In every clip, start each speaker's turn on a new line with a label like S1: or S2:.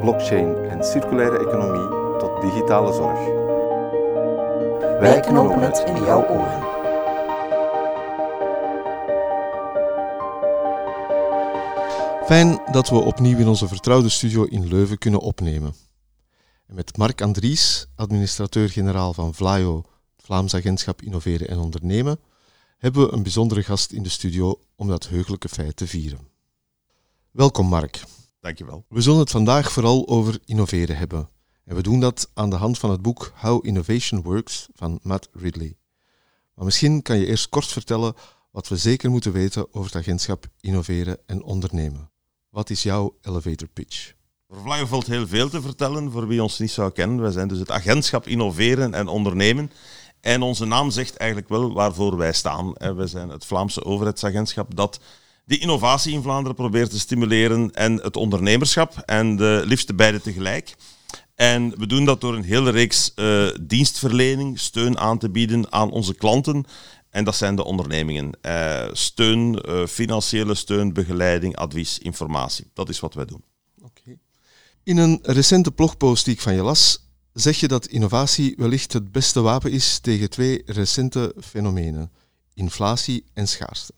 S1: blockchain en circulaire economie tot digitale zorg.
S2: Wij knopen het in jouw oren.
S1: Fijn dat we opnieuw in onze vertrouwde studio in Leuven kunnen opnemen. En met Mark Andries, administrateur-generaal van Vlaio, het Vlaams Agentschap Innoveren en Ondernemen, hebben we een bijzondere gast in de studio om dat heugelijke feit te vieren. Welkom Mark.
S3: Dankjewel.
S1: We zullen het vandaag vooral over innoveren hebben. En we doen dat aan de hand van het boek How Innovation Works van Matt Ridley. Maar misschien kan je eerst kort vertellen wat we zeker moeten weten over het agentschap Innoveren en Ondernemen. Wat is jouw elevator pitch?
S3: Voor valt heel veel te vertellen voor wie ons niet zou kennen. Wij zijn dus het agentschap Innoveren en Ondernemen. En onze naam zegt eigenlijk wel waarvoor wij staan. We zijn het Vlaamse overheidsagentschap dat die innovatie in Vlaanderen probeert te stimuleren en het ondernemerschap en de liefste beide tegelijk. En we doen dat door een hele reeks uh, dienstverlening, steun aan te bieden aan onze klanten. En dat zijn de ondernemingen. Uh, steun, uh, financiële steun, begeleiding, advies, informatie. Dat is wat wij doen.
S1: In een recente blogpost die ik van je las, zeg je dat innovatie wellicht het beste wapen is tegen twee recente fenomenen: inflatie en schaarste.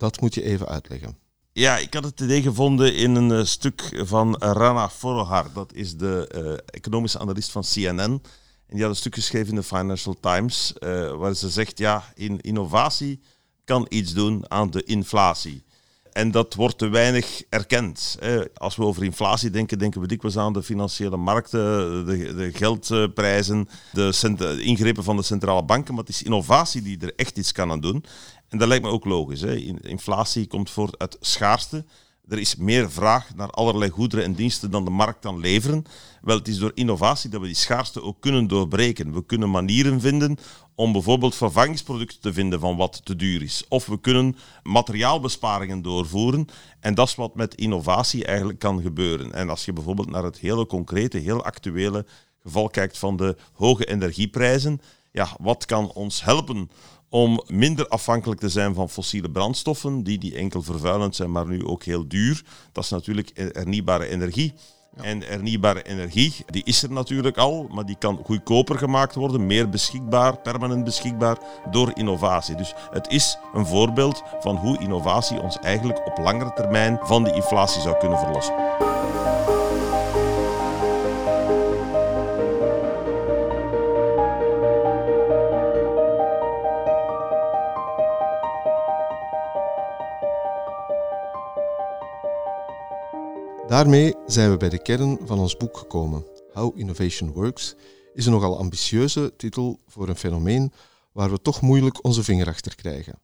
S1: Dat moet je even uitleggen.
S3: Ja, ik had het idee gevonden in een uh, stuk van Rana Forohar. Dat is de uh, economische analist van CNN. En die had een stuk geschreven in de Financial Times, uh, waar ze zegt, ja, in innovatie kan iets doen aan de inflatie. En dat wordt te weinig erkend. Als we over inflatie denken, denken we dikwijls aan de financiële markten, de, de geldprijzen, de ingrepen van de centrale banken. Maar het is innovatie die er echt iets kan aan doen. En dat lijkt me ook logisch. Hè. Inflatie komt voort uit schaarste. Er is meer vraag naar allerlei goederen en diensten dan de markt kan leveren. Wel, het is door innovatie dat we die schaarste ook kunnen doorbreken. We kunnen manieren vinden om bijvoorbeeld vervangingsproducten te vinden van wat te duur is. Of we kunnen materiaalbesparingen doorvoeren. En dat is wat met innovatie eigenlijk kan gebeuren. En als je bijvoorbeeld naar het hele concrete, heel actuele geval kijkt van de hoge energieprijzen, ja, wat kan ons helpen om minder afhankelijk te zijn van fossiele brandstoffen, die, die enkel vervuilend zijn, maar nu ook heel duur. Dat is natuurlijk hernieuwbare energie. En hernieuwbare energie, die is er natuurlijk al, maar die kan goedkoper gemaakt worden, meer beschikbaar, permanent beschikbaar, door innovatie. Dus het is een voorbeeld van hoe innovatie ons eigenlijk op langere termijn van die inflatie zou kunnen verlossen.
S1: Daarmee zijn we bij de kern van ons boek gekomen. How Innovation Works is een nogal ambitieuze titel voor een fenomeen waar we toch moeilijk onze vinger achter krijgen.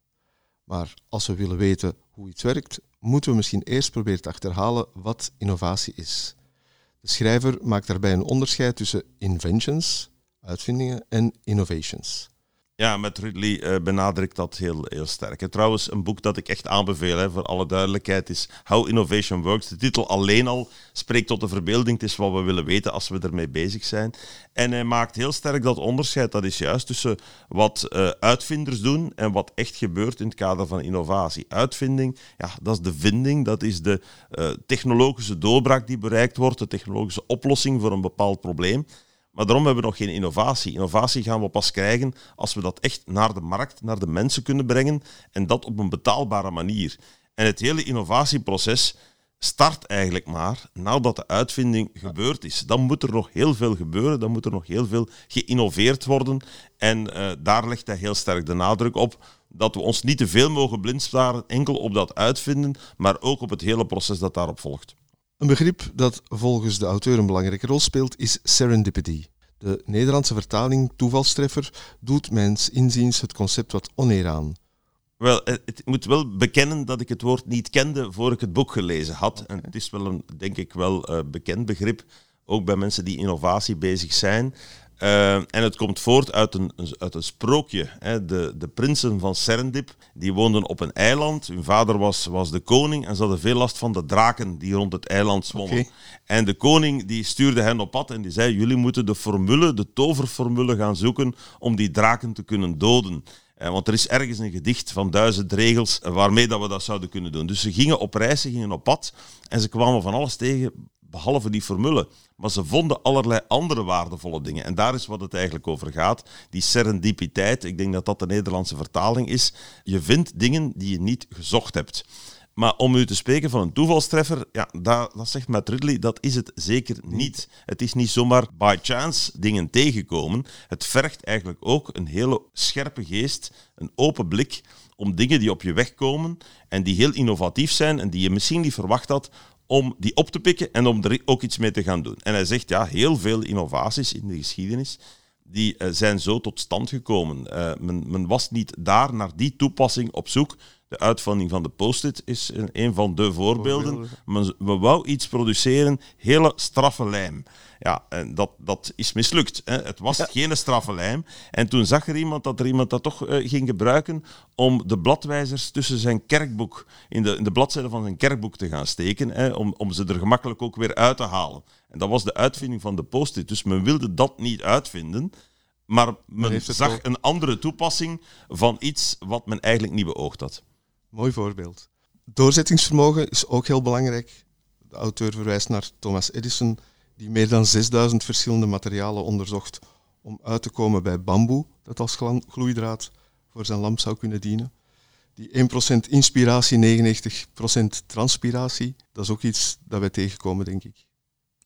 S1: Maar als we willen weten hoe iets werkt, moeten we misschien eerst proberen te achterhalen wat innovatie is. De schrijver maakt daarbij een onderscheid tussen inventions, uitvindingen, en innovations.
S3: Ja, met Ridley uh, benadrukt dat heel, heel sterk. En trouwens, een boek dat ik echt aanbeveel, hè, voor alle duidelijkheid, is How Innovation Works. De titel alleen al spreekt tot de verbeelding. Het is wat we willen weten als we ermee bezig zijn. En hij maakt heel sterk dat onderscheid. Dat is juist tussen wat uh, uitvinders doen en wat echt gebeurt in het kader van innovatie. Uitvinding, ja, dat is de vinding, dat is de uh, technologische doorbraak die bereikt wordt, de technologische oplossing voor een bepaald probleem. Maar daarom hebben we nog geen innovatie. Innovatie gaan we pas krijgen als we dat echt naar de markt, naar de mensen kunnen brengen en dat op een betaalbare manier. En het hele innovatieproces start eigenlijk maar nadat de uitvinding gebeurd is. Dan moet er nog heel veel gebeuren, dan moet er nog heel veel geïnnoveerd worden. En uh, daar legt hij heel sterk de nadruk op dat we ons niet te veel mogen blindstaren enkel op dat uitvinden, maar ook op het hele proces dat daarop volgt.
S1: Een begrip dat volgens de auteur een belangrijke rol speelt is serendipity. De Nederlandse vertaling toevalstreffer doet mijns inziens het concept wat oneer aan.
S3: Wel, het moet wel bekennen dat ik het woord niet kende voor ik het boek gelezen had. En het is wel een, denk ik, wel uh, bekend begrip ook bij mensen die innovatie bezig zijn. Uh, en het komt voort uit een, uit een sprookje. Hè. De, de prinsen van Serendip die woonden op een eiland. Hun vader was, was de koning en ze hadden veel last van de draken die rond het eiland zwommen. Okay. En de koning die stuurde hen op pad en die zei: Jullie moeten de formule, de toverformule gaan zoeken om die draken te kunnen doden. Uh, want er is ergens een gedicht van duizend regels waarmee dat we dat zouden kunnen doen. Dus ze gingen op reis, ze gingen op pad en ze kwamen van alles tegen behalve die formule. Maar ze vonden allerlei andere waardevolle dingen. En daar is wat het eigenlijk over gaat. Die serendipiteit, ik denk dat dat de Nederlandse vertaling is. Je vindt dingen die je niet gezocht hebt. Maar om u te spreken van een toevalstreffer, ja, dat, dat zegt Matt Ridley, dat is het zeker niet. Het is niet zomaar by chance dingen tegenkomen. Het vergt eigenlijk ook een hele scherpe geest, een open blik om dingen die op je weg komen en die heel innovatief zijn en die je misschien niet verwacht had, om die op te pikken en om er ook iets mee te gaan doen. En hij zegt, ja, heel veel innovaties in de geschiedenis die uh, zijn zo tot stand gekomen. Uh, men, men, was niet daar naar die toepassing op zoek. De uitvinding van de post-it is een, een van de voorbeelden. Men, we wou iets produceren, hele straffe lijm. Ja, en dat, dat is mislukt. Hè. Het was geen straffe lijm. En toen zag er iemand dat er iemand dat toch uh, ging gebruiken om de bladwijzers tussen zijn kerkboek, in de, in de bladzijde van zijn kerkboek te gaan steken, hè, om, om ze er gemakkelijk ook weer uit te halen. En dat was de uitvinding van de post-it. Dus men wilde dat niet uitvinden. Maar men zag ook... een andere toepassing van iets wat men eigenlijk niet beoogd had.
S1: Mooi voorbeeld. Doorzettingsvermogen is ook heel belangrijk. De auteur verwijst naar Thomas Edison, die meer dan 6000 verschillende materialen onderzocht om uit te komen bij bamboe, dat als gloeidraad voor zijn lamp zou kunnen dienen. Die 1% inspiratie, 99% transpiratie, dat is ook iets dat wij tegenkomen, denk ik.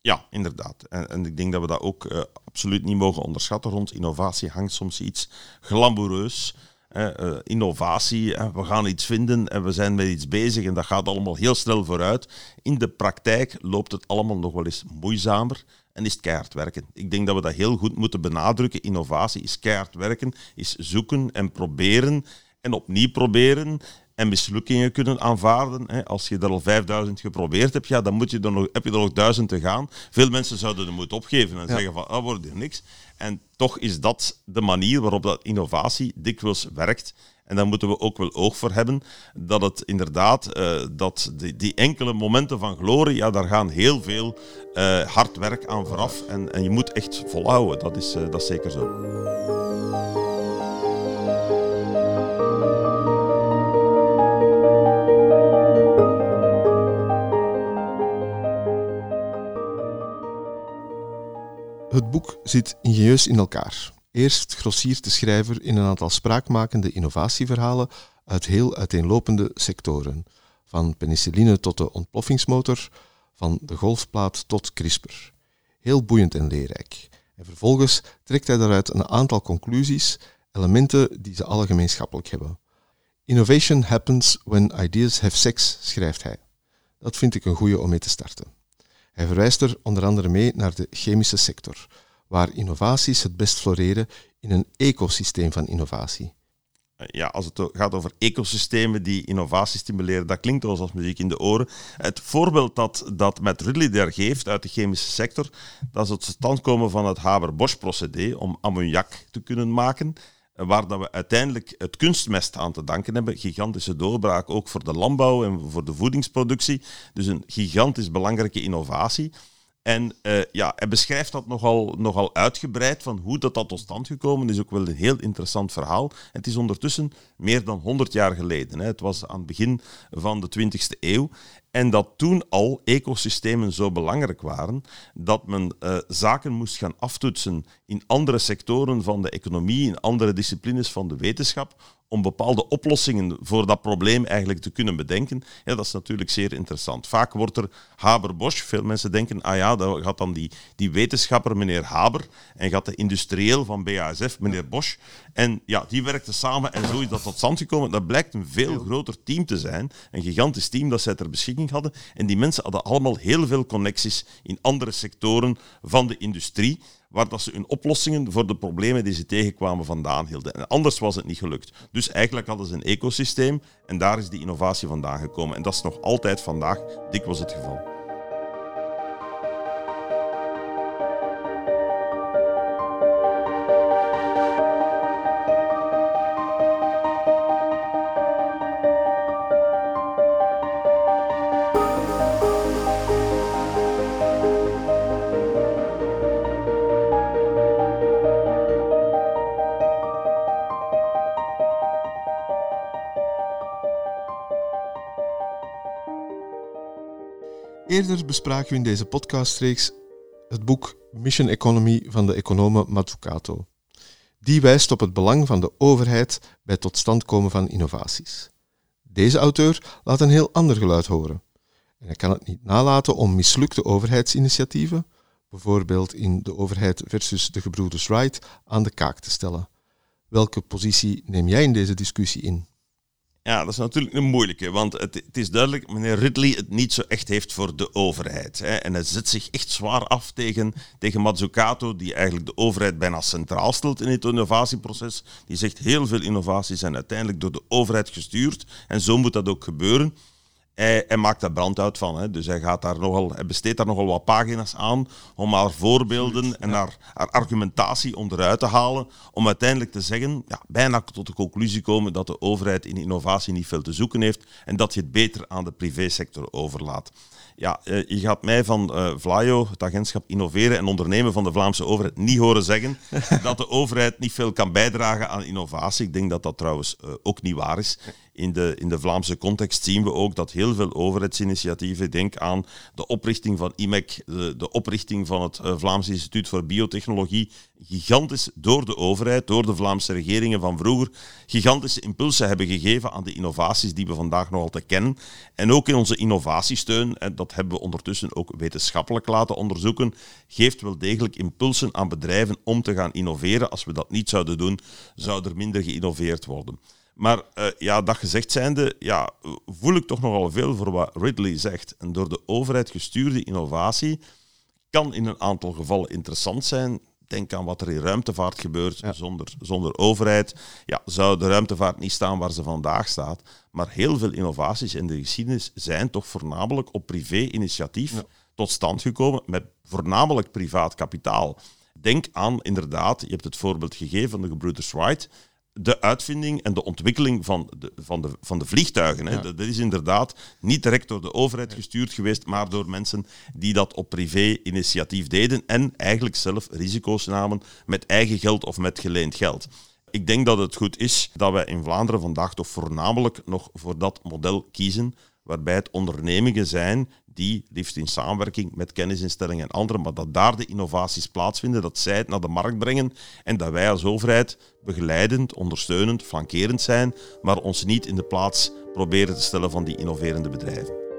S3: Ja, inderdaad. En, en ik denk dat we dat ook uh, absoluut niet mogen onderschatten. Rond innovatie hangt soms iets glamoureus. Uh, innovatie, we gaan iets vinden en we zijn met iets bezig en dat gaat allemaal heel snel vooruit. In de praktijk loopt het allemaal nog wel eens moeizamer en is het keihard werken. Ik denk dat we dat heel goed moeten benadrukken. Innovatie is keihard werken, is zoeken en proberen en opnieuw proberen en mislukkingen kunnen aanvaarden. Als je er al 5000 geprobeerd hebt, ja, dan moet je er nog, heb je er nog duizend te gaan. Veel mensen zouden de moed opgeven en zeggen van, ah, wordt er niks. En toch is dat de manier waarop dat innovatie dikwijls werkt. En daar moeten we ook wel oog voor hebben dat het inderdaad, uh, dat die, die, enkele momenten van glorie, ja, daar gaan heel veel uh, hard werk aan vooraf. En, en je moet echt volhouden, dat is, uh, dat is zeker zo.
S1: Het boek zit ingenieus in elkaar. Eerst grossiert de schrijver in een aantal spraakmakende innovatieverhalen uit heel uiteenlopende sectoren, van penicilline tot de ontploffingsmotor, van de golfplaat tot CRISPR. Heel boeiend en leerrijk. En vervolgens trekt hij daaruit een aantal conclusies, elementen die ze alle gemeenschappelijk hebben. Innovation happens when ideas have sex, schrijft hij. Dat vind ik een goede om mee te starten. Hij verwijst er onder andere mee naar de chemische sector, waar innovaties het best floreren in een ecosysteem van innovatie.
S3: Ja, als het gaat over ecosystemen die innovatie stimuleren, dat klinkt ons als muziek in de oren. Het voorbeeld dat, dat met Ridley daar geeft uit de chemische sector, dat is het stand komen van het Haber-Bosch-procedé om ammoniak te kunnen maken waar dat we uiteindelijk het kunstmest aan te danken hebben. Gigantische doorbraak ook voor de landbouw en voor de voedingsproductie. Dus een gigantisch belangrijke innovatie. En uh, ja, hij beschrijft dat nogal, nogal uitgebreid van hoe dat, dat tot stand gekomen is. Ook wel een heel interessant verhaal. het is ondertussen meer dan 100 jaar geleden. Hè. Het was aan het begin van de 20e eeuw. En dat toen al ecosystemen zo belangrijk waren dat men uh, zaken moest gaan aftoetsen in andere sectoren van de economie, in andere disciplines van de wetenschap, om bepaalde oplossingen voor dat probleem eigenlijk te kunnen bedenken, ja, dat is natuurlijk zeer interessant. Vaak wordt er Haber-Bosch, veel mensen denken, ah ja, dat gaat dan die, die wetenschapper meneer Haber en gaat de industrieel van BASF meneer Bosch. En ja, die werkten samen en zo is dat tot stand gekomen. Dat blijkt een veel groter team te zijn, een gigantisch team dat zij ter hadden. En die mensen hadden allemaal heel veel connecties in andere sectoren van de industrie waar dat ze hun oplossingen voor de problemen die ze tegenkwamen vandaan hielden. En anders was het niet gelukt. Dus eigenlijk hadden ze een ecosysteem en daar is die innovatie vandaan gekomen. En dat is nog altijd vandaag dikwijls het geval.
S1: Eerder bespraken we in deze podcastreeks het boek Mission Economy van de econoom Mazzucato. Die wijst op het belang van de overheid bij het tot stand komen van innovaties. Deze auteur laat een heel ander geluid horen. En hij kan het niet nalaten om mislukte overheidsinitiatieven, bijvoorbeeld in de overheid versus de gebroeders Wright, aan de kaak te stellen. Welke positie neem jij in deze discussie in?
S3: Ja, dat is natuurlijk een moeilijke, want het, het, is duidelijk dat meneer Ridley het niet zo echt heeft voor de overheid. Hè. En hij zet zich echt zwaar af tegen, tegen Mazzucato, die eigenlijk de overheid bijna centraal stelt in het innovatieproces. Die zegt heel veel innovaties zijn uiteindelijk door de overheid gestuurd en zo moet dat ook gebeuren. Hij, hij, maakt daar brandhout van. Hè. Dus hij, gaat daar nogal, hij besteedt daar nogal wat pagina's aan om haar voorbeelden en haar, haar, argumentatie onderuit te halen. Om uiteindelijk te zeggen, ja, bijna tot de conclusie komen dat de overheid in innovatie niet veel te zoeken heeft en dat je het beter aan de privésector overlaat. Ja, eh, je gaat mij van uh, Vlaio, het agentschap Innoveren en Ondernemen van de Vlaamse overheid, niet horen zeggen dat de overheid niet veel kan bijdragen aan innovatie. Ik denk dat dat trouwens uh, ook niet waar is in de, in de Vlaamse context zien we ook dat heel veel overheidsinitiatieven, denk aan de oprichting van IMEC, de, de oprichting van het Vlaams Instituut voor Biotechnologie, gigantisch door de overheid, door de Vlaamse regeringen van vroeger, gigantische impulsen hebben gegeven aan de innovaties die we vandaag nog altijd kennen. En ook in onze innovatiesteun, en dat hebben we ondertussen ook wetenschappelijk laten onderzoeken, geeft wel degelijk impulsen aan bedrijven om te gaan innoveren. Als we dat niet zouden doen, zou er minder geïnnoveerd worden. Maar uh, ja, dat gezegd zijnde, ja, voel ik toch nogal veel voor wat Ridley zegt. En door de overheid gestuurde innovatie kan in een aantal gevallen interessant zijn. Denk aan wat er in ruimtevaart gebeurt zonder, zonder overheid. Ja, zou de ruimtevaart niet staan waar ze vandaag staat. Maar heel veel innovaties in de geschiedenis zijn toch voornamelijk op privé-initiatief tot stand gekomen met voornamelijk privaat kapitaal. Denk aan, inderdaad, je hebt het voorbeeld gegeven van de gebroeders Wright de uitvinding en de ontwikkeling van de, van de, van de vliegtuigen. Hè. Dat, is inderdaad niet direct door de overheid gestuurd geweest, maar door mensen die dat op privé-initiatief deden en eigenlijk zelf risico's namen met eigen geld of met geleend geld. Ik denk dat het goed is dat wij in Vlaanderen vandaag toch voornamelijk nog voor dat model kiezen, waarbij het ondernemingen zijn die, liefst in samenwerking met kennisinstellingen en anderen, maar dat daar de innovaties plaatsvinden, dat zij het naar de markt brengen en dat wij als overheid begeleidend, ondersteunend, flankerend zijn, maar ons niet in de plaats proberen te stellen van die innoverende bedrijven.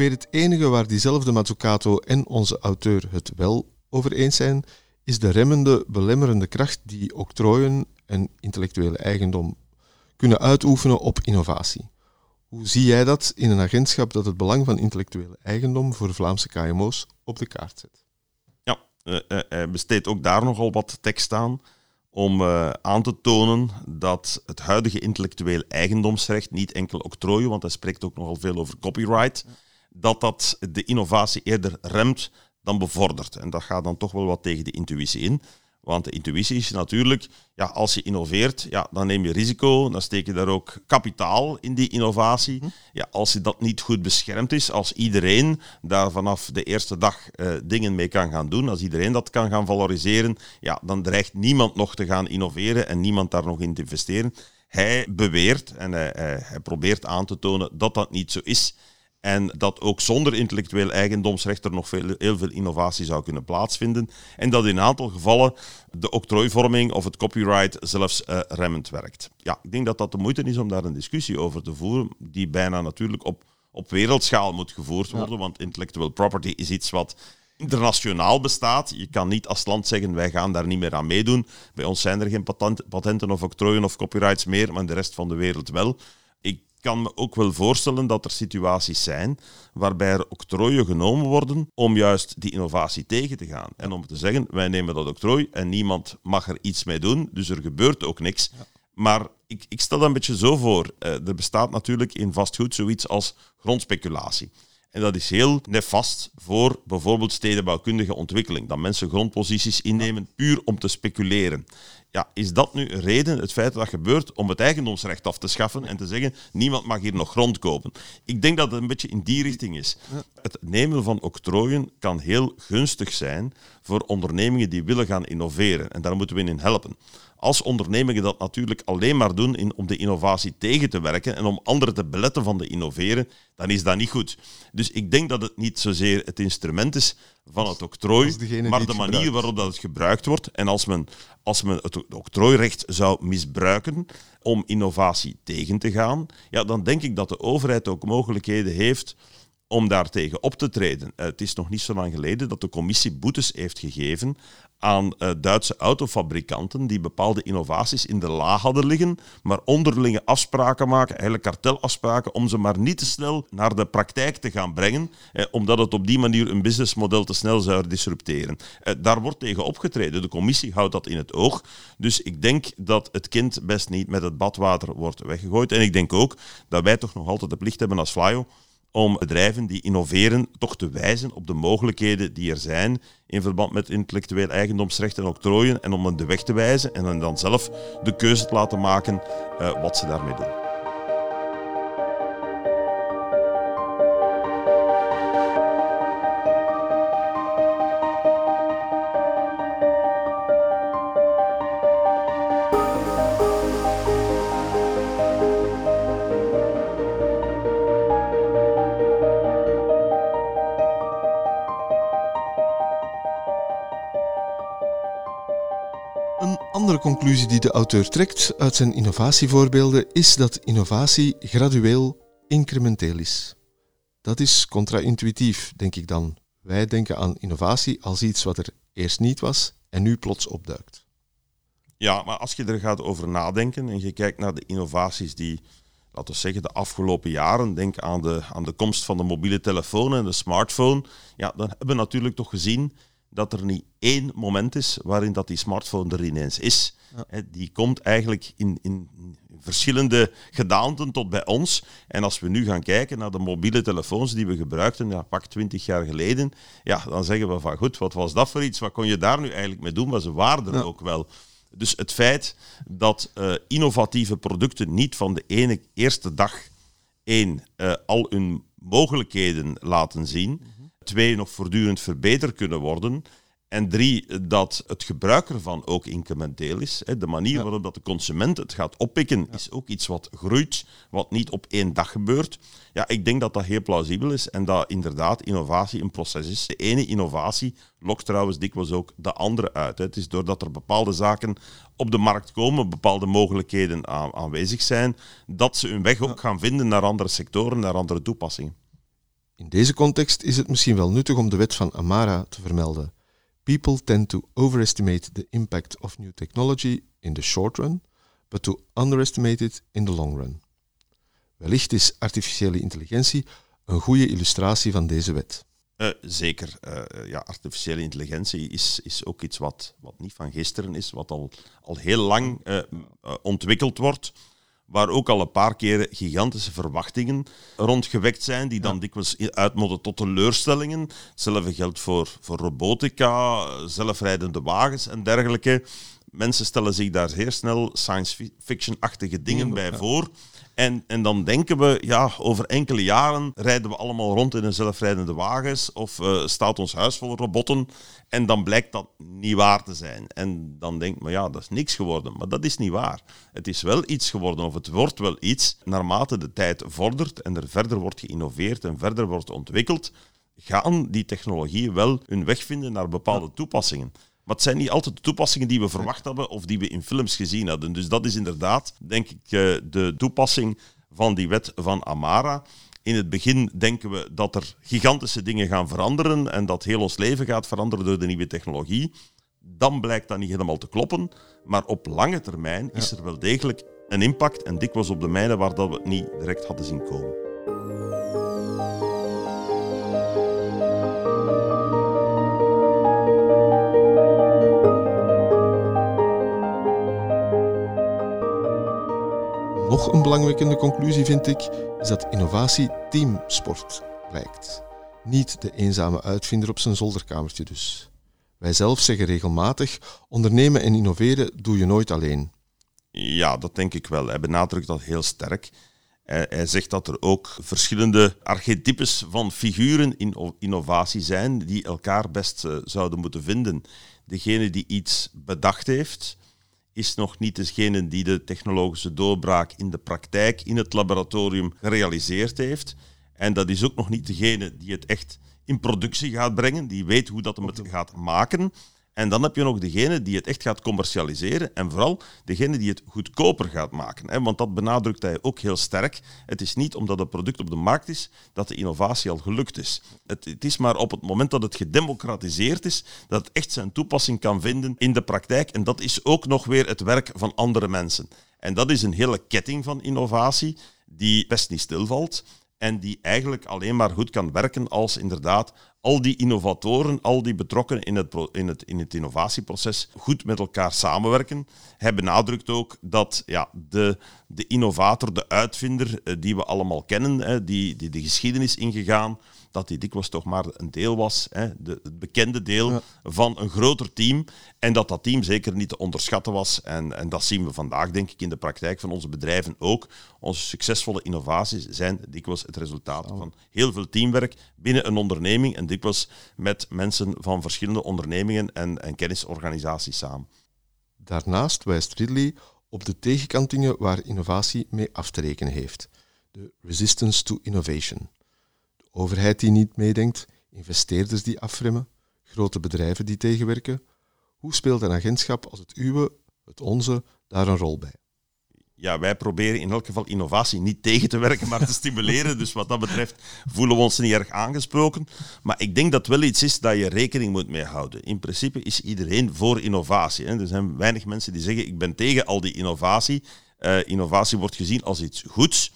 S1: Ongeveer het enige waar diezelfde Mazzucato en onze auteur het wel over eens zijn, is de remmende, belemmerende kracht die octrooien en intellectuele eigendom kunnen uitoefenen op innovatie. Hoe zie jij dat in een agentschap dat het belang van intellectuele eigendom voor Vlaamse KMO's op de kaart zet?
S3: Ja, uh, uh, besteedt ook daar nogal wat tekst aan om uh, aan te tonen dat het huidige intellectueel eigendomsrecht, niet enkel octrooien, want hij spreekt ook nogal veel over copyright, dat dat de innovatie eerder remt dan bevordert. En dat gaat dan toch wel wat tegen de intuïtie in. Want de intuïtie is natuurlijk, ja, als je innoveert, ja, dan neem je risico, dan steek je daar ook kapitaal in die innovatie. Mhm. Ja, als je dat niet goed beschermd is, als iedereen daar vanaf de eerste dag uh, dingen mee kan gaan doen, als iedereen dat kan gaan valoriseren, ja, dan dreigt niemand nog te gaan innoveren en niemand daar nog in te investeren. Hij beweert en hij, hij, hij probeert aan te tonen dat dat niet zo is. En dat ook zonder intellectueel eigendomsrecht er nog veel, heel veel innovatie zou kunnen plaatsvinden. En dat in een aantal gevallen de octrooivorming of het copyright zelfs uh, remmend werkt. Ja, ik denk dat dat de moeite is om daar een discussie over te voeren, die bijna natuurlijk op, op wereldschaal moet gevoerd worden. Want intellectual property is iets wat internationaal bestaat. Je kan niet als land zeggen, wij gaan daar niet meer aan meedoen. Bij ons zijn er geen patenten of octrooien of copyrights meer, maar in de rest van de wereld wel kan me ook wel voorstellen dat er situaties zijn waarbij er octrooien genomen worden om juist die innovatie tegen te gaan. En om te zeggen, wij nemen dat octrooi en niemand mag er iets mee doen, dus er gebeurt ook niks. Maar ik, ik stel dat een beetje zo voor. Uh, er bestaat natuurlijk in vastgoed zoiets als grondspeculatie. En dat is heel nefast voor bijvoorbeeld stedenbouwkundige ontwikkeling. Dat mensen grondposities innemen puur om te speculeren. Ja, is dat nu een reden, het feit dat dat gebeurt, om het eigendomsrecht af te schaffen en te zeggen, niemand mag hier nog grond kopen? Ik denk dat het een beetje in die richting is. Het nemen van octrooien kan heel gunstig zijn voor ondernemingen die willen gaan innoveren. En daar moeten we in helpen. Als ondernemingen dat natuurlijk alleen maar doen in, om de innovatie tegen te werken en om anderen te beletten van te innoveren, dan is dat niet goed. Dus ik denk dat het niet zozeer het instrument is van het octrooi, maar de manier waarop dat het gebruikt wordt. En als men, als men het octrooirecht zou misbruiken om innovatie tegen te gaan, ja, dan denk ik dat de overheid ook mogelijkheden heeft om daartegen op te treden. Eh, het is nog niet zo lang geleden dat de commissie boetes heeft gegeven aan uh, Duitse autofabrikanten die bepaalde innovaties in de la hadden liggen, maar onderlinge afspraken maken, eigenlijk kartelafspraken, om ze maar niet te snel naar de praktijk te gaan brengen, eh, omdat het op die manier een businessmodel te snel zou disrupteren. Eh, daar wordt tegen opgetreden. De commissie houdt dat in het oog. Dus ik denk dat het kind best niet met het badwater wordt weggegooid. En ik denk ook dat wij toch nog altijd de plicht hebben als Flyo om bedrijven die innoveren toch te wijzen op de mogelijkheden die er zijn in verband met intellectueel eigendomsrecht en octrooien en om hen de weg te wijzen en hen dan zelf de keuze te laten maken uh, wat ze daarmee doen.
S1: Andere conclusie die de auteur trekt uit zijn innovatievoorbeelden is dat innovatie gradueel incrementeel is. Dat is contra-intuïtief, denk ik dan. Wij denken aan innovatie als iets wat er eerst niet was en nu plots opduikt.
S3: Ja, maar als je er gaat over nadenken en je kijkt naar de innovaties die, laten we zeggen, de afgelopen jaren, denk aan de, aan de komst van de mobiele telefoon en de smartphone, ja, dan hebben we natuurlijk toch gezien dat er niet één moment is waarin dat die smartphone er ineens is. Die komt eigenlijk in, in verschillende gedaanten tot bij ons. En als we nu gaan kijken naar de mobiele telefoons die we gebruikten, ja, pak 20 jaar geleden, ja, dan zeggen we van goed, wat was dat voor iets? Wat kon je daar nu eigenlijk mee doen? Maar ze waren er ook wel. Dus het feit dat uh, innovatieve producten niet van de ene eerste dag één uh, al hun mogelijkheden laten zien, twee, nog voortdurend verbeterd kunnen worden. En drie, dat het gebruik ervan ook incrementeel is. De manier waarop dat de consument het gaat oppikken, is ook iets wat groeit, wat niet op één dag gebeurt. Ja, ik denk dat dat heel plausibel is en dat inderdaad innovatie een proces is. De ene innovatie lokt trouwens dikwijls ook de andere uit. Het is doordat er bepaalde zaken op de markt komen, bepaalde mogelijkheden aanwezig zijn, dat ze hun weg ook gaan vinden naar andere sectoren, naar andere toepassingen.
S1: In deze context is het misschien wel nuttig om de wet van Amara te vermelden. People tend to overestimate the impact of new technology in the short run, but to underestimate it in the long run. Wellicht is artificiële intelligentie een goede illustratie van deze wet.
S3: Uh, zeker. Uh, ja, artificiële intelligentie is, is ook iets wat, wat niet van gisteren is, wat al, al heel lang ontwikkeld wordt waar ook al een paar keer gigantische verwachtingen rondgewekt zijn, die dan dikwijls uitmonden tot teleurstellingen. Hetzelfde geldt voor, voor robotica, zelfrijdende wagens en dergelijke. Mensen stellen zich daar zeer snel science fiction-achtige dingen bij voor. En, en dan denken we, ja, over enkele jaren rijden we allemaal rond in een zelfrijdende wagens of uh, staat ons huis vol robotten. En dan blijkt dat niet waar te zijn. En dan denkt men, ja, dat is niks geworden. Maar dat is niet waar. Het is wel iets geworden, of het wordt wel iets, naarmate de tijd vordert en er verder wordt geïnnoveerd en verder wordt ontwikkeld, gaan die technologieën wel hun weg vinden naar bepaalde toepassingen. Het zijn niet altijd de toepassingen die we verwacht hebben of die we in films gezien hadden. Dus dat is inderdaad, denk ik, eh, de toepassing van die wet van Amara. In het begin denken we dat er gigantische dingen gaan veranderen en dat heel ons leven gaat veranderen door de nieuwe technologie. Dan blijkt dat niet helemaal te kloppen. Maar op lange termijn is er wel degelijk een impact en dikwijls op de mijnen waar dat we het niet direct hadden zien komen.
S1: Nog een belangrijke conclusie vind ik, is dat innovatie teamsport lijkt. Niet de eenzame uitvinder op zijn zolderkamertje dus. Wij zelf zeggen regelmatig: ondernemen en innoveren doe je nooit alleen.
S3: Ja, dat denk ik wel. Hij benadrukt dat heel sterk. Hij zegt dat er ook verschillende archetypes van figuren in innovatie zijn die elkaar best eh, zouden moeten vinden. Degene die iets bedacht heeft, is nog niet degene die de technologische doorbraak in de praktijk, in het laboratorium gerealiseerd heeft. En dat is ook nog niet degene die het echt in productie gaat brengen, die weet hoe dat hem het gaat maken. En dan heb je nog degene die het echt gaat commercialiseren en vooral degene die het goedkoper gaat maken. Want dat benadrukt hij ook heel sterk. Het is niet omdat het product op de markt is dat de innovatie al gelukt is. Het, het is maar op het moment dat het gedemocratiseerd is dat het echt zijn toepassing kan vinden in de praktijk. En dat is ook nog weer het werk van andere mensen. En dat is een hele ketting van innovatie die best niet stilvalt en die eigenlijk alleen maar goed kan werken als inderdaad al die innovatoren, al die betrokkenen in het, in het, in het innovatieproces goed met elkaar samenwerken. Hij benadrukt ook dat ja, de, de innovator, de uitvinder eh, die we allemaal kennen, die, die de geschiedenis ingegaan, dat die dikwijls toch maar een deel was, hè, de, het bekende deel van een groter team. En dat dat team zeker niet te onderschatten was. En, en dat zien we vandaag, denk ik, in de praktijk van onze bedrijven ook. Onze succesvolle innovaties zijn dikwijls het resultaat van heel veel teamwerk binnen een onderneming en dikwijls met mensen van verschillende ondernemingen en, en kennisorganisaties samen.
S1: Daarnaast wijst Ridley op de tegenkantingen waar innovatie mee af te rekenen heeft. De resistance to innovation overheid die niet meedenkt, investeerders die afremmen, grote bedrijven die tegenwerken. Hoe speelt een agentschap als het uwe, het onze, daar een rol bij?
S3: ja, wij proberen in elk geval innovatie niet tegen te werken, maar te stimuleren. Dus wat dat betreft voelen we ons niet erg aangesproken. Maar ik denk dat wel iets is dat je rekening moet mee houden. In principe is iedereen voor innovatie. Hè. Er zijn weinig mensen die zeggen, ik ben tegen al die innovatie. Uh, innovatie wordt gezien als iets goeds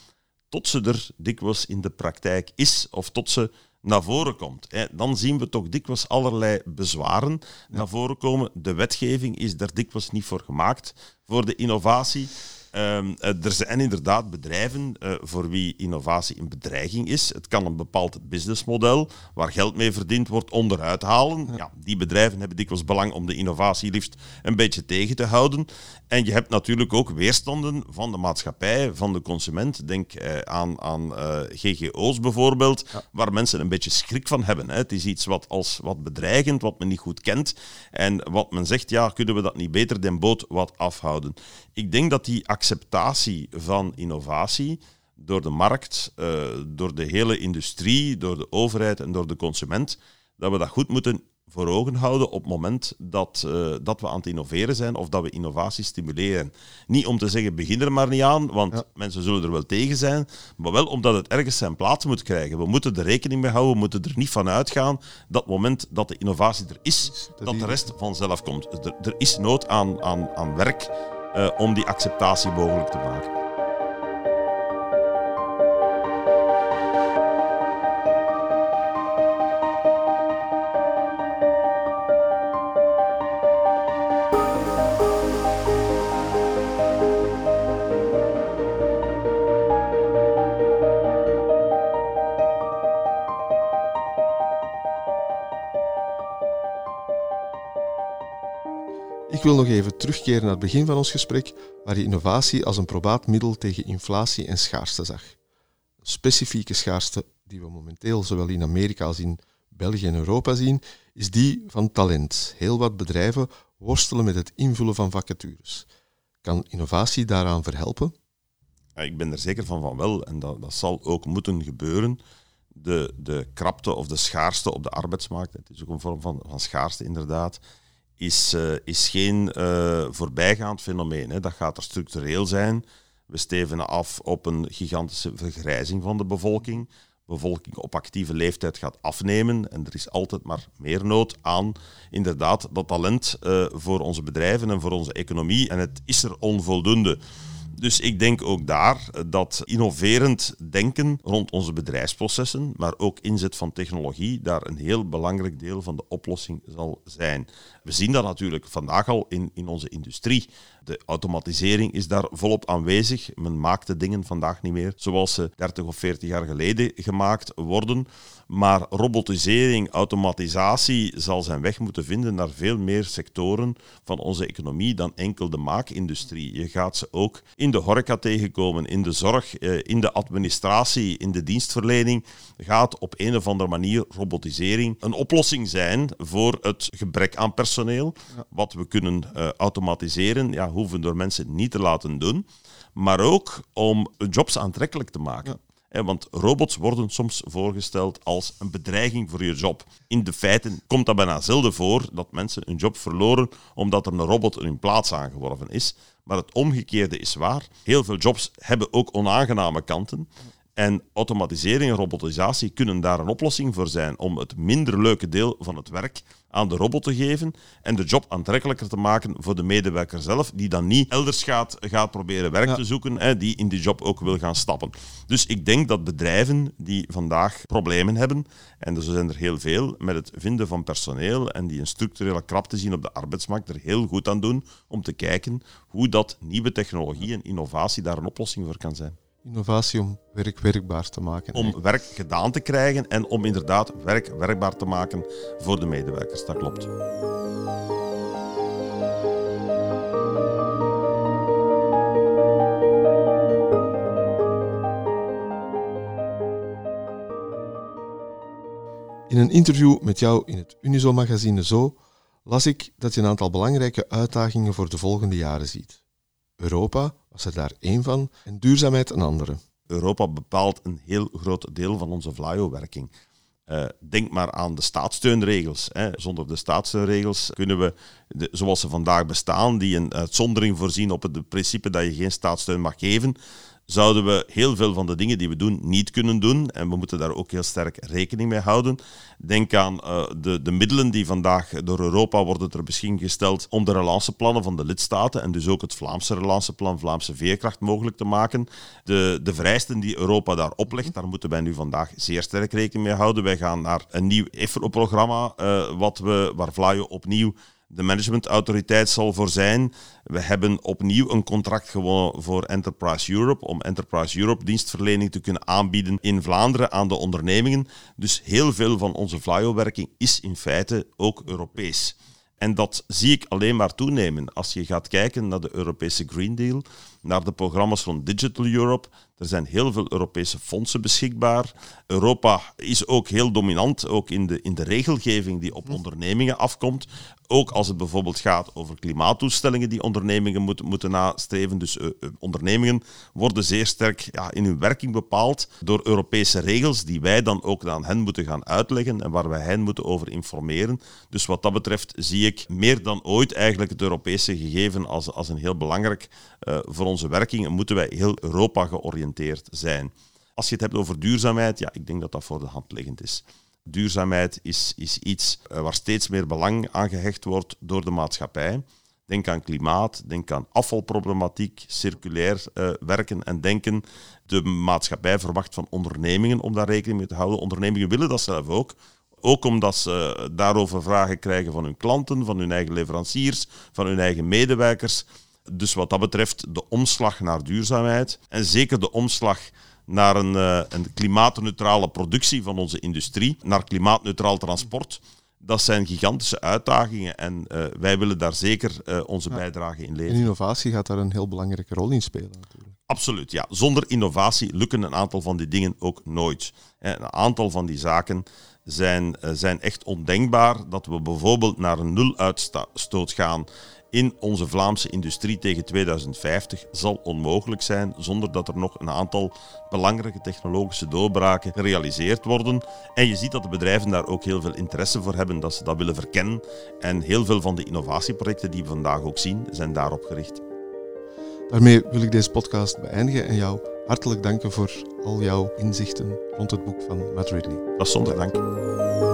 S3: tot ze er dikwijls in de praktijk is of tot ze naar voren komt. Dan zien we toch dikwijls allerlei bezwaren naar voren komen. De wetgeving is daar dikwijls niet voor gemaakt voor de innovatie. Um, er zijn inderdaad bedrijven uh, voor wie innovatie een bedreiging is. Het kan een bepaald businessmodel waar geld mee verdiend wordt onderuit halen. Ja. die bedrijven hebben dikwijls belang om de innovatie liefst een beetje tegen te houden. En je hebt natuurlijk ook weerstanden van de maatschappij, van de consument. Denk uh, aan, aan uh, GGO's bijvoorbeeld, waar mensen een beetje schrik van hebben. Hè. Het is iets wat als wat bedreigend, wat men niet goed kent. En wat men zegt, ja, kunnen we dat niet beter den boot wat afhouden? Ik denk dat die acceptatie van innovatie door de markt, uh, door de hele industrie, door de overheid en door de consument, dat we dat goed moeten voor ogen houden op het moment dat, uh, dat we aan het innoveren zijn of dat we innovatie stimuleren. Niet om te zeggen, begin er maar niet aan, want mensen zullen er wel tegen zijn, maar wel omdat het ergens zijn plaats moet krijgen. We moeten er rekening mee houden, we moeten er niet van uitgaan dat moment dat de innovatie er is, dat de rest vanzelf komt. Er, er is nood aan, aan, aan werk om die acceptatie mogelijk te maken.
S1: Wil nog even terugkeren naar het begin van ons gesprek, waar je innovatie als een probaat middel tegen inflatie en schaarste zag. Specifieke schaarste die we momenteel zowel in Amerika als in België en Europa zien, is die van talent. Heel wat bedrijven worstelen met het invullen van vacatures. Kan innovatie daaraan verhelpen?
S3: Ik ben er zeker van van wel en dat, dat zal ook moeten gebeuren. De, de krapte of de schaarste op de arbeidsmarkt, het is ook een vorm van, van schaarste inderdaad, is, uh, is geen uh, voorbijgaand fenomeen. Hè. Dat gaat er structureel zijn. We steven af op een gigantische vergrijzing van de bevolking. De bevolking op actieve leeftijd gaat afnemen en er is altijd maar meer nood aan inderdaad dat talent uh, voor onze bedrijven en voor onze economie. En het is er onvoldoende. Dus ik denk ook daar dat innoverend denken rond onze bedrijfsprocessen, maar ook inzet van technologie, daar een heel belangrijk deel van de oplossing zal zijn. We zien dat natuurlijk vandaag al in, in onze industrie. De automatisering is daar volop aanwezig. Men maakt de dingen vandaag niet meer zoals ze 30 of 40 jaar geleden gemaakt worden. Maar robotisering, automatisatie zal zijn weg moeten vinden naar veel meer sectoren van onze economie dan enkel de maakindustrie. Je gaat ze ook in de horeca tegenkomen, in de zorg, eh, in de administratie, in de dienstverlening. Gaat op een of andere manier robotisering een oplossing zijn voor het gebrek aan personeel. Wat we kunnen uh, automatiseren, ja, hoeven door mensen niet te laten doen. Maar ook om jobs aantrekkelijk te maken. Want robots worden soms voorgesteld als een bedreiging voor je job. In de feiten komt dat bijna zelden voor dat mensen een job verloren omdat er een robot in hun plaats aangeworven is. Maar het omgekeerde is waar. Heel veel jobs hebben ook onaangename kanten. En automatisering en robotisatie kunnen daar een oplossing voor zijn om het minder leuke deel van het werk aan de robot te geven en de job aantrekkelijker te maken voor de medewerker zelf, die dan niet elders gaat, gaat proberen werk te zoeken, hè, die in die job ook wil gaan stappen. Dus ik denk dat bedrijven die vandaag problemen hebben, en er zijn er heel veel, met het vinden van personeel en die een structurele krapte zien op de arbeidsmarkt, er heel goed aan doen om te kijken hoe dat nieuwe technologie en innovatie daar een oplossing voor kan zijn.
S1: Innovatie om werk werkbaar te maken.
S3: Om werk gedaan te krijgen en om inderdaad werk werkbaar te maken voor de medewerkers. Dat klopt.
S1: In een interview met jou in het Unizo-magazine Zo las ik dat je een aantal belangrijke uitdagingen voor de volgende jaren ziet. Europa was er daar één van en duurzaamheid een andere.
S3: Europa bepaalt een heel groot deel van onze vlaio-werking. Uh, denk maar aan de staatssteunregels. Hè. Zonder de staatssteunregels kunnen we, de, zoals ze vandaag bestaan, die een uitzondering voorzien op het principe dat je geen staatssteun mag geven, zouden we heel veel van de dingen die we doen niet kunnen doen. En we moeten daar ook heel sterk rekening mee houden. Denk aan uh, de, de middelen die vandaag door Europa worden ter beschikking gesteld om de relanceplannen van de lidstaten en dus ook het Vlaamse relanceplan, Vlaamse veerkracht mogelijk te maken. De, de vereisten die Europa daar oplegt, daar moeten wij nu vandaag zeer sterk rekening mee houden. Wij gaan naar een nieuw EFRO-programma, uh, wat we, waar Vlaio opnieuw de managementautoriteit zal voor zijn. We hebben opnieuw een contract gewonnen voor Enterprise Europe om Enterprise Europe dienstverlening te kunnen aanbieden in Vlaanderen aan de ondernemingen. Dus heel veel van onze flyo-werking is in feite ook Europees. En dat zie ik alleen maar toenemen. Als je gaat kijken naar de Europese Green Deal, naar de programma's van Digital Europe, er zijn heel veel Europese fondsen beschikbaar. Europa is ook heel dominant, ook in de, in de regelgeving die op ondernemingen afkomt. Ook als het bijvoorbeeld gaat over klimaattoestellingen die ondernemingen moeten, moeten nastreven. Dus uh, ondernemingen worden zeer sterk ja, in hun werking bepaald door Europese regels die wij dan ook aan hen moeten gaan uitleggen en waar wij hen moeten over informeren. Dus wat dat betreft zie ik meer dan ooit eigenlijk het Europese gegeven als, als een heel belangrijk uh, voor onze werking. En moeten wij heel Europa georiënteerd zijn. Als je het hebt over duurzaamheid, ja, ik denk dat dat voor de hand liggend is. Duurzaamheid is, is iets eh, waar steeds meer belang aan gehecht wordt door de maatschappij. Denk aan klimaat, denk aan afvalproblematiek, circulair uh, werken en denken. De maatschappij verwacht van ondernemingen om daar rekening mee te houden. Ondernemingen willen dat zelf ook. Ook omdat ze daarover vragen krijgen van hun klanten, van hun eigen leveranciers, van hun eigen medewerkers. Dus wat dat betreft de omslag naar duurzaamheid en zeker de omslag naar een, uh, een klimaatneutrale productie van onze industrie, naar klimaatneutraal transport. Dat zijn gigantische uitdagingen en uh, wij willen daar zeker uh, onze ja. bijdrage in leveren.
S1: En innovatie gaat daar een heel belangrijke rol in spelen natuurlijk.
S3: Absoluut, ja. Zonder innovatie lukken een aantal van die dingen ook nooit. Een aantal van die zaken zijn, zijn echt ondenkbaar. Dat we bijvoorbeeld naar een nuluitstoot gaan in onze Vlaamse industrie tegen 2050 zal onmogelijk zijn zonder dat er nog een aantal belangrijke technologische doorbraken gerealiseerd worden. En je ziet dat de bedrijven daar ook heel veel interesse voor hebben, dat ze dat willen verkennen. En heel veel van de innovatieprojecten die we vandaag ook zien, zijn daarop gericht.
S1: Daarmee wil ik deze podcast beëindigen en jou hartelijk danken voor al jouw inzichten rond het boek van Matt Ridley.
S3: Dat is zonder dank.